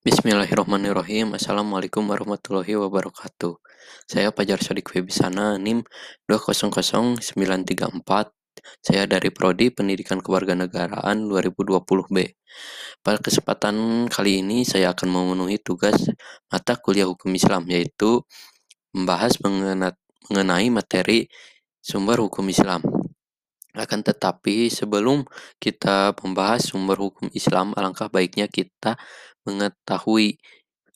Bismillahirrahmanirrahim. Assalamualaikum warahmatullahi wabarakatuh. Saya Fajar Shadiq Wibisana, NIM 200934. Saya dari Prodi Pendidikan Kewarganegaraan 2020B. Pada kesempatan kali ini saya akan memenuhi tugas mata kuliah hukum Islam yaitu membahas mengenai materi sumber hukum Islam. Akan tetapi sebelum kita membahas sumber hukum Islam, alangkah baiknya kita mengetahui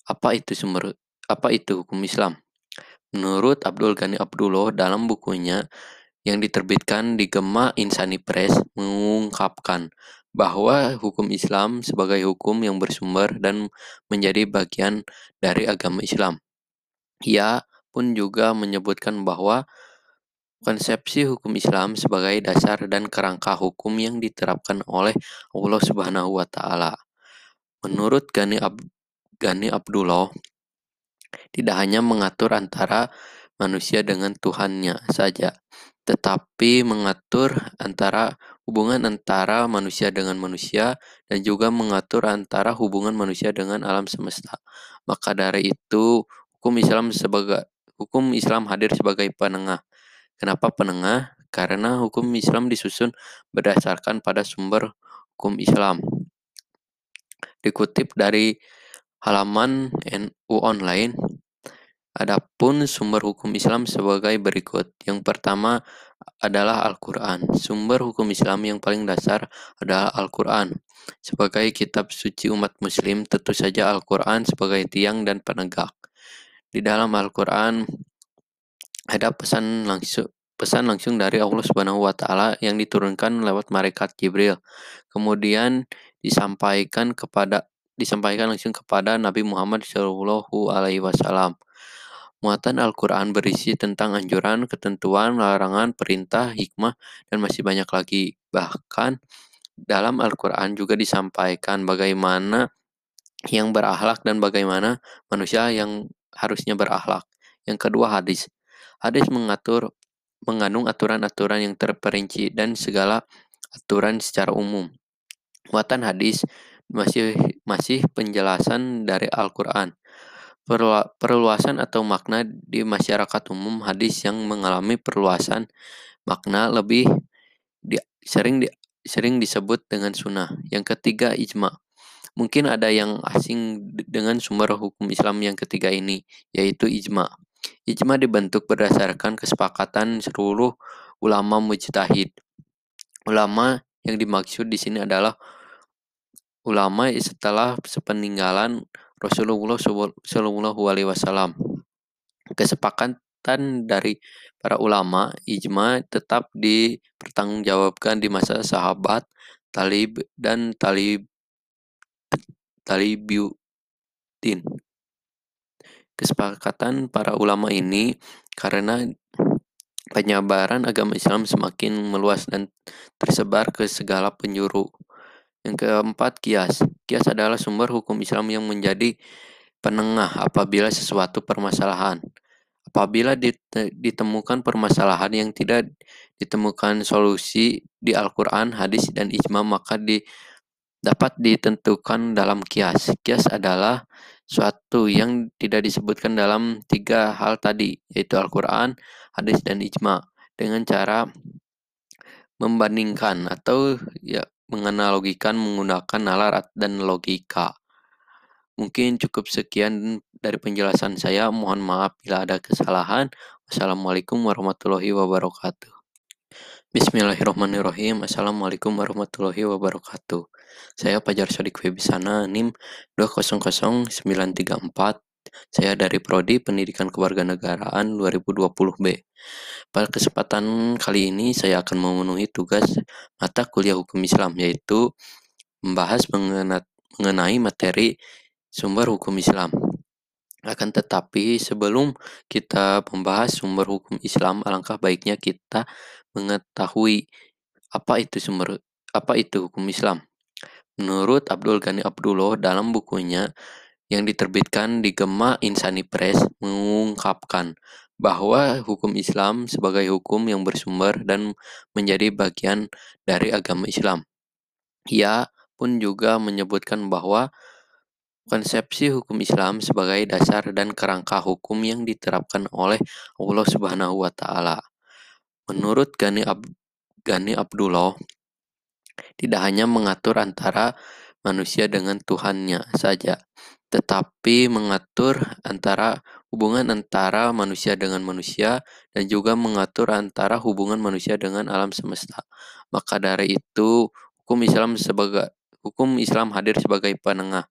apa itu sumber apa itu hukum Islam. Menurut Abdul Ghani Abdullah dalam bukunya yang diterbitkan di Gema Insani Press mengungkapkan bahwa hukum Islam sebagai hukum yang bersumber dan menjadi bagian dari agama Islam. Ia pun juga menyebutkan bahwa konsepsi hukum Islam sebagai dasar dan kerangka hukum yang diterapkan oleh Allah Subhanahu wa taala. Menurut Gani, Ab Gani Abdullah, tidak hanya mengatur antara manusia dengan Tuhannya saja, tetapi mengatur antara hubungan antara manusia dengan manusia dan juga mengatur antara hubungan manusia dengan alam semesta. Maka dari itu, hukum Islam sebagai hukum Islam hadir sebagai penengah. Kenapa penengah? Karena hukum Islam disusun berdasarkan pada sumber hukum Islam. Dikutip dari halaman NU Online, adapun sumber hukum Islam sebagai berikut. Yang pertama adalah Al-Quran. Sumber hukum Islam yang paling dasar adalah Al-Quran. Sebagai kitab suci umat muslim, tentu saja Al-Quran sebagai tiang dan penegak. Di dalam Al-Quran ada pesan langsung pesan langsung dari Allah Subhanahu wa taala yang diturunkan lewat malaikat Jibril. Kemudian disampaikan kepada disampaikan langsung kepada Nabi Muhammad Shallallahu Alaihi Wasallam. Muatan Al-Quran berisi tentang anjuran, ketentuan, larangan, perintah, hikmah, dan masih banyak lagi. Bahkan dalam Al-Quran juga disampaikan bagaimana yang berakhlak dan bagaimana manusia yang harusnya berakhlak. Yang kedua hadis. Hadis mengatur mengandung aturan-aturan yang terperinci dan segala aturan secara umum. Muatan hadis masih masih penjelasan dari Al-Qur'an. Perluasan atau makna di masyarakat umum hadis yang mengalami perluasan makna lebih di, sering di, sering disebut dengan sunnah. Yang ketiga ijma. Mungkin ada yang asing dengan sumber hukum Islam yang ketiga ini, yaitu ijma. Ijma dibentuk berdasarkan kesepakatan seluruh ulama mujtahid. Ulama yang dimaksud di sini adalah ulama setelah sepeninggalan Rasulullah Shallallahu Alaihi Wasallam. Kesepakatan dari para ulama ijma tetap dipertanggungjawabkan di masa sahabat, talib dan talib talibiuddin. Kesepakatan para ulama ini karena penyebaran agama Islam semakin meluas dan tersebar ke segala penjuru yang keempat, kias. Kias adalah sumber hukum Islam yang menjadi penengah apabila sesuatu permasalahan. Apabila ditemukan permasalahan yang tidak ditemukan solusi di Al-Quran, hadis, dan ijma, maka di, dapat ditentukan dalam kias. Kias adalah suatu yang tidak disebutkan dalam tiga hal tadi, yaitu Al-Quran, hadis, dan ijma, dengan cara membandingkan atau ya menganalogikan menggunakan nalar dan logika. Mungkin cukup sekian dari penjelasan saya. Mohon maaf bila ada kesalahan. Wassalamualaikum warahmatullahi wabarakatuh. Bismillahirrahmanirrahim. Assalamualaikum warahmatullahi wabarakatuh. Saya Fajar Sodik Webisana, NIM 200934. Saya dari Prodi Pendidikan Kewarganegaraan 2020B. Pada kesempatan kali ini saya akan memenuhi tugas mata kuliah hukum Islam yaitu membahas mengenai materi sumber hukum Islam. Akan tetapi sebelum kita membahas sumber hukum Islam, alangkah baiknya kita mengetahui apa itu sumber apa itu hukum Islam. Menurut Abdul Ghani Abdullah dalam bukunya yang diterbitkan di Gema Insani Press mengungkapkan bahwa hukum Islam sebagai hukum yang bersumber dan menjadi bagian dari agama Islam. Ia pun juga menyebutkan bahwa Konsepsi hukum Islam sebagai dasar dan kerangka hukum yang diterapkan oleh Allah Subhanahu wa taala. Menurut Gani, Ab Gani Abdullah, tidak hanya mengatur antara manusia dengan Tuhannya saja, tetapi mengatur antara hubungan antara manusia dengan manusia dan juga mengatur antara hubungan manusia dengan alam semesta. Maka dari itu, hukum Islam sebagai hukum Islam hadir sebagai penengah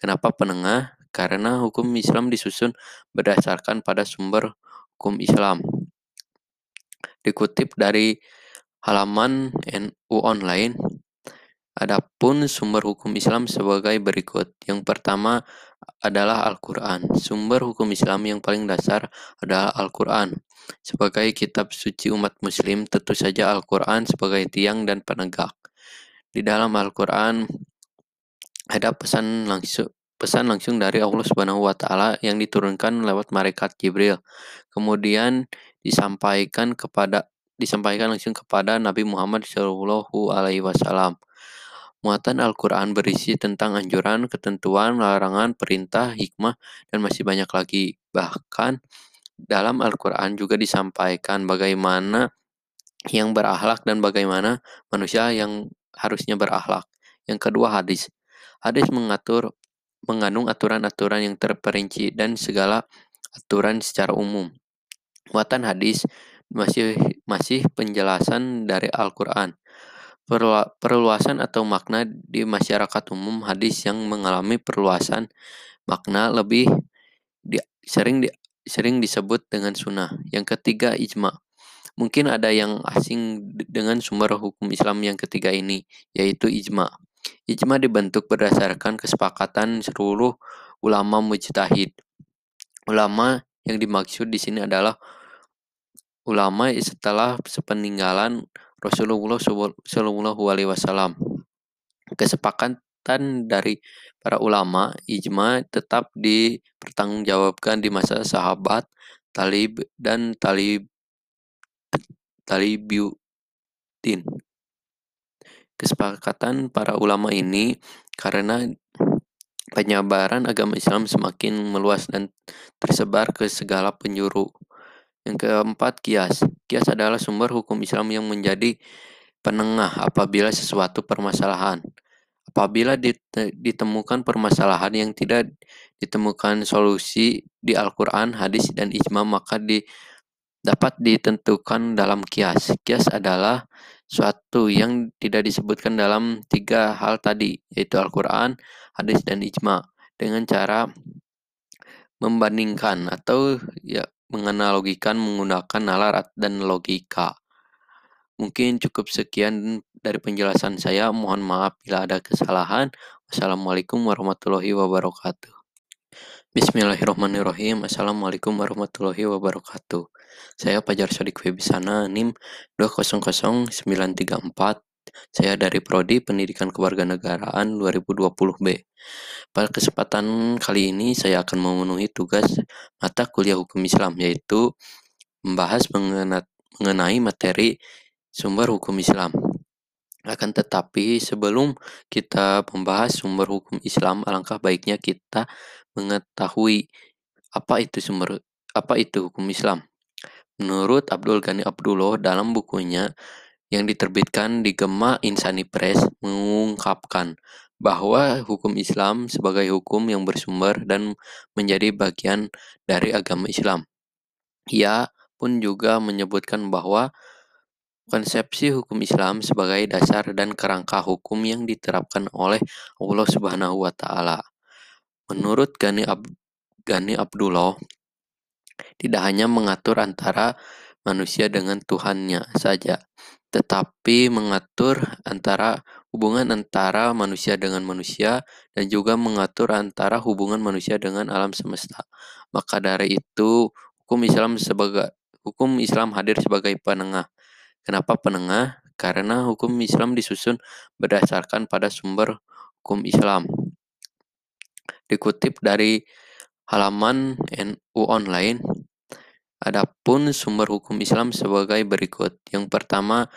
Kenapa penengah? Karena hukum Islam disusun berdasarkan pada sumber hukum Islam. Dikutip dari halaman NU Online, adapun sumber hukum Islam sebagai berikut. Yang pertama adalah Al-Quran. Sumber hukum Islam yang paling dasar adalah Al-Quran. Sebagai kitab suci umat muslim, tentu saja Al-Quran sebagai tiang dan penegak. Di dalam Al-Quran ada pesan langsung pesan langsung dari Allah Subhanahu wa taala yang diturunkan lewat malaikat Jibril. Kemudian disampaikan kepada disampaikan langsung kepada Nabi Muhammad Shallallahu alaihi wasallam. Muatan Al-Quran berisi tentang anjuran, ketentuan, larangan, perintah, hikmah, dan masih banyak lagi. Bahkan dalam Al-Quran juga disampaikan bagaimana yang berakhlak dan bagaimana manusia yang harusnya berakhlak. Yang kedua hadis. Hadis mengatur mengandung aturan-aturan yang terperinci dan segala aturan secara umum. Muatan hadis masih masih penjelasan dari Al-Qur'an. Perluasan atau makna di masyarakat umum hadis yang mengalami perluasan makna lebih di, sering di, sering disebut dengan sunnah. Yang ketiga ijma. Mungkin ada yang asing dengan sumber hukum Islam yang ketiga ini, yaitu ijma. Ijma dibentuk berdasarkan kesepakatan seluruh ulama mujtahid. Ulama yang dimaksud di sini adalah ulama setelah sepeninggalan Rasulullah Shallallahu Alaihi Wasallam. Kesepakatan dari para ulama ijma tetap dipertanggungjawabkan di masa sahabat, talib dan talib talibuddin kesepakatan para ulama ini karena penyebaran agama Islam semakin meluas dan tersebar ke segala penjuru. Yang keempat, kias. Kias adalah sumber hukum Islam yang menjadi penengah apabila sesuatu permasalahan. Apabila ditemukan permasalahan yang tidak ditemukan solusi di Al-Quran, hadis, dan ijma, maka di, dapat ditentukan dalam kias. Kias adalah suatu yang tidak disebutkan dalam tiga hal tadi, yaitu Al-Quran, hadis, dan ijma, dengan cara membandingkan atau ya menganalogikan menggunakan nalar dan logika. Mungkin cukup sekian dari penjelasan saya. Mohon maaf bila ada kesalahan. Wassalamualaikum warahmatullahi wabarakatuh. Bismillahirrahmanirrahim. Assalamualaikum warahmatullahi wabarakatuh. Saya Pajar Sodik Webisana, NIM 200934. Saya dari Prodi Pendidikan Kewarganegaraan 2020B. Pada kesempatan kali ini saya akan memenuhi tugas mata kuliah hukum Islam yaitu membahas mengenai materi sumber hukum Islam. Akan tetapi sebelum kita membahas sumber hukum Islam, alangkah baiknya kita mengetahui apa itu sumber apa itu hukum Islam. Menurut Abdul Ghani Abdullah dalam bukunya yang diterbitkan di Gema Insani Press mengungkapkan bahwa hukum Islam sebagai hukum yang bersumber dan menjadi bagian dari agama Islam. Ia pun juga menyebutkan bahwa konsepsi hukum Islam sebagai dasar dan kerangka hukum yang diterapkan oleh Allah Subhanahu wa taala. Menurut Gani, Ab Gani Abdullah, tidak hanya mengatur antara manusia dengan Tuhannya saja, tetapi mengatur antara hubungan antara manusia dengan manusia dan juga mengatur antara hubungan manusia dengan alam semesta. Maka dari itu, hukum Islam sebagai hukum Islam hadir sebagai penengah. Kenapa penengah? Karena hukum Islam disusun berdasarkan pada sumber hukum Islam. Dikutip dari halaman NU Online, Adapun sumber hukum Islam sebagai berikut. Yang pertama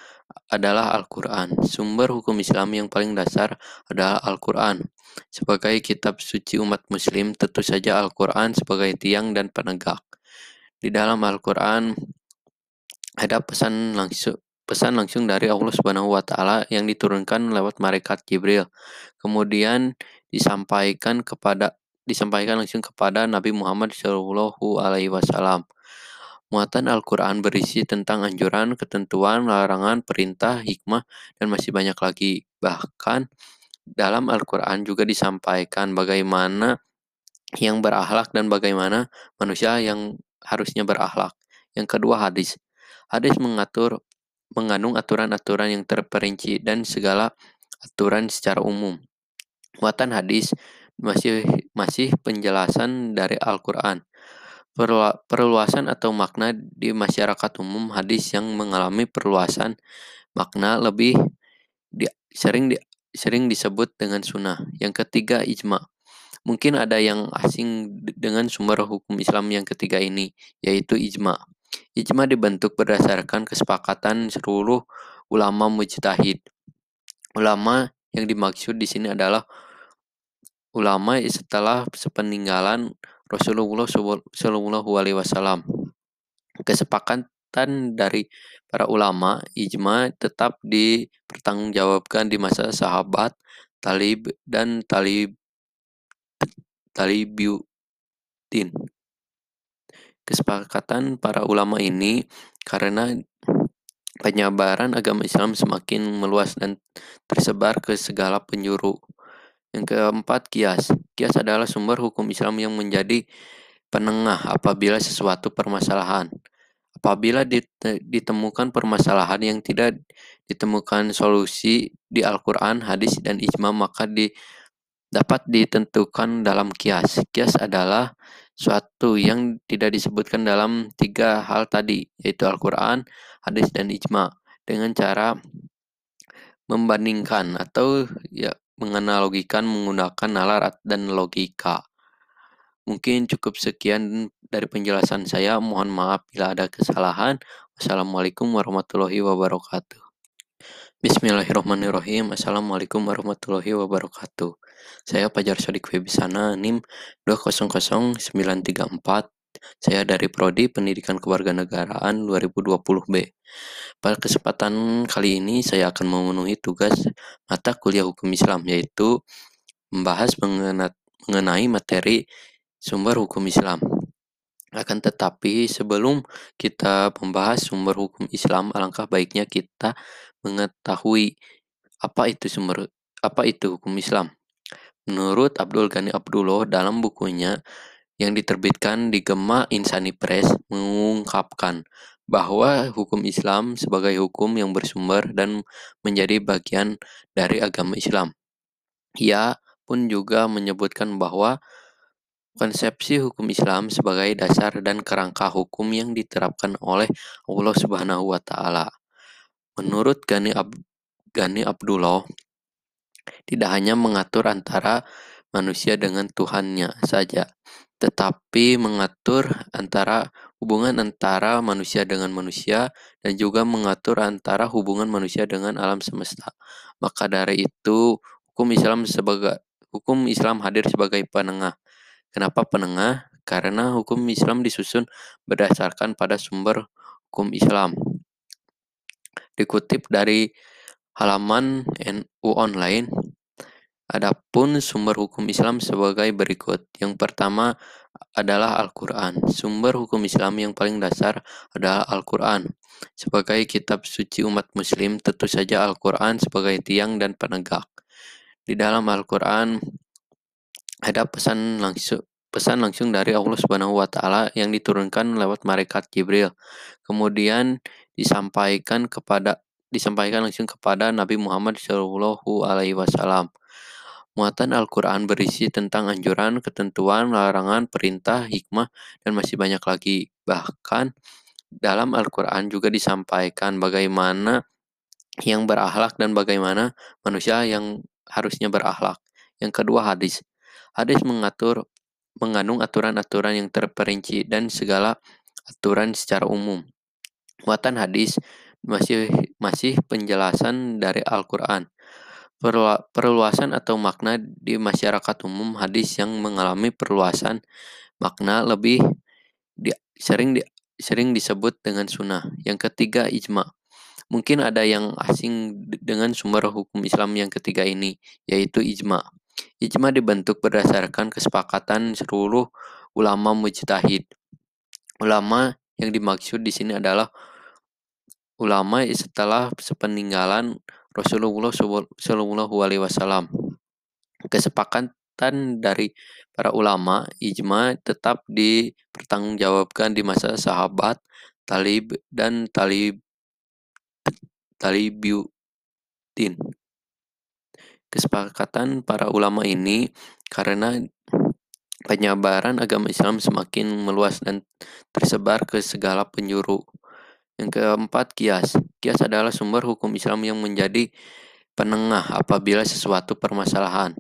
adalah Al-Quran. Sumber hukum Islam yang paling dasar adalah Al-Quran. Sebagai kitab suci umat muslim, tentu saja Al-Quran sebagai tiang dan penegak. Di dalam Al-Quran ada pesan langsung pesan langsung dari Allah Subhanahu wa taala yang diturunkan lewat malaikat Jibril. Kemudian disampaikan kepada disampaikan langsung kepada Nabi Muhammad Shallallahu alaihi wasallam. Muatan Al-Quran berisi tentang anjuran, ketentuan, larangan, perintah, hikmah, dan masih banyak lagi. Bahkan dalam Al-Quran juga disampaikan bagaimana yang berakhlak dan bagaimana manusia yang harusnya berakhlak. Yang kedua hadis. Hadis mengatur mengandung aturan-aturan yang terperinci dan segala aturan secara umum. Muatan hadis masih masih penjelasan dari Al-Qur'an perluasan atau makna di masyarakat umum hadis yang mengalami perluasan makna lebih di, sering di, sering disebut dengan sunnah. Yang ketiga ijma. Mungkin ada yang asing dengan sumber hukum Islam yang ketiga ini, yaitu ijma. Ijma dibentuk berdasarkan kesepakatan seluruh ulama mujtahid. Ulama yang dimaksud di sini adalah ulama setelah sepeninggalan Rasulullah Shallallahu Alaihi Wasallam. Kesepakatan dari para ulama ijma tetap dipertanggungjawabkan di masa sahabat, talib dan talib talibiuddin. Kesepakatan para ulama ini karena penyebaran agama Islam semakin meluas dan tersebar ke segala penjuru yang keempat, kias. Kias adalah sumber hukum Islam yang menjadi penengah apabila sesuatu permasalahan. Apabila ditemukan permasalahan yang tidak ditemukan solusi di Al-Quran, hadis, dan ijma, maka di, dapat ditentukan dalam kias. Kias adalah suatu yang tidak disebutkan dalam tiga hal tadi, yaitu Al-Quran, hadis, dan ijma, dengan cara membandingkan atau ya menganalogikan menggunakan nalar dan logika. Mungkin cukup sekian dari penjelasan saya. Mohon maaf bila ada kesalahan. Wassalamualaikum warahmatullahi wabarakatuh. Bismillahirrahmanirrahim. Assalamualaikum warahmatullahi wabarakatuh. Saya Pajar Sodik Webisana NIM 200934 saya dari Prodi Pendidikan Kewarganegaraan 2020B. Pada kesempatan kali ini saya akan memenuhi tugas mata kuliah hukum Islam yaitu membahas mengenai materi sumber hukum Islam. Akan tetapi sebelum kita membahas sumber hukum Islam, alangkah baiknya kita mengetahui apa itu sumber apa itu hukum Islam. Menurut Abdul Ghani Abdullah dalam bukunya yang diterbitkan di Gema Insani Press mengungkapkan bahwa hukum Islam sebagai hukum yang bersumber dan menjadi bagian dari agama Islam. Ia pun juga menyebutkan bahwa konsepsi hukum Islam sebagai dasar dan kerangka hukum yang diterapkan oleh Allah Subhanahu wa taala. Menurut Gani, Ab Gani Abdullah, tidak hanya mengatur antara manusia dengan Tuhannya saja, tetapi mengatur antara hubungan antara manusia dengan manusia dan juga mengatur antara hubungan manusia dengan alam semesta. Maka dari itu, hukum Islam sebagai hukum Islam hadir sebagai penengah. Kenapa penengah? Karena hukum Islam disusun berdasarkan pada sumber hukum Islam. Dikutip dari halaman NU Online, Adapun sumber hukum Islam sebagai berikut. Yang pertama adalah Al-Quran. Sumber hukum Islam yang paling dasar adalah Al-Quran. Sebagai kitab suci umat muslim, tentu saja Al-Quran sebagai tiang dan penegak. Di dalam Al-Quran ada pesan langsung pesan langsung dari Allah Subhanahu wa taala yang diturunkan lewat malaikat Jibril. Kemudian disampaikan kepada disampaikan langsung kepada Nabi Muhammad Shallallahu alaihi wasallam. Muatan Al-Quran berisi tentang anjuran, ketentuan, larangan, perintah, hikmah, dan masih banyak lagi. Bahkan dalam Al-Quran juga disampaikan bagaimana yang berakhlak dan bagaimana manusia yang harusnya berakhlak. Yang kedua hadis. Hadis mengatur mengandung aturan-aturan yang terperinci dan segala aturan secara umum. Muatan hadis masih masih penjelasan dari Al-Qur'an. Perluasan atau makna di masyarakat umum hadis yang mengalami perluasan makna lebih di, sering di, sering disebut dengan sunnah. Yang ketiga ijma. Mungkin ada yang asing dengan sumber hukum Islam yang ketiga ini, yaitu ijma. Ijma dibentuk berdasarkan kesepakatan seluruh ulama mujtahid. Ulama yang dimaksud di sini adalah ulama setelah sepeninggalan Rasulullah Shallallahu Alaihi Wasallam. Kesepakatan dari para ulama ijma tetap dipertanggungjawabkan di masa sahabat, talib dan talib talibiuddin. Kesepakatan para ulama ini karena penyebaran agama Islam semakin meluas dan tersebar ke segala penjuru. Yang keempat, kias. Kias adalah sumber hukum Islam yang menjadi penengah apabila sesuatu permasalahan.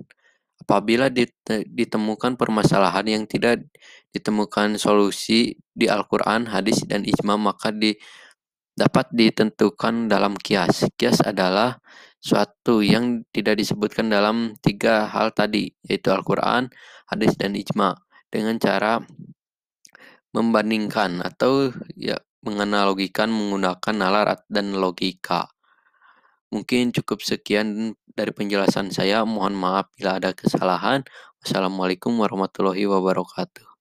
Apabila ditemukan permasalahan yang tidak ditemukan solusi di Al-Quran, hadis, dan ijma, maka di, dapat ditentukan dalam kias. Kias adalah suatu yang tidak disebutkan dalam tiga hal tadi, yaitu Al-Quran, hadis, dan ijma, dengan cara membandingkan atau ya menganalogikan menggunakan nalar dan logika. Mungkin cukup sekian dari penjelasan saya. Mohon maaf bila ada kesalahan. Wassalamualaikum warahmatullahi wabarakatuh.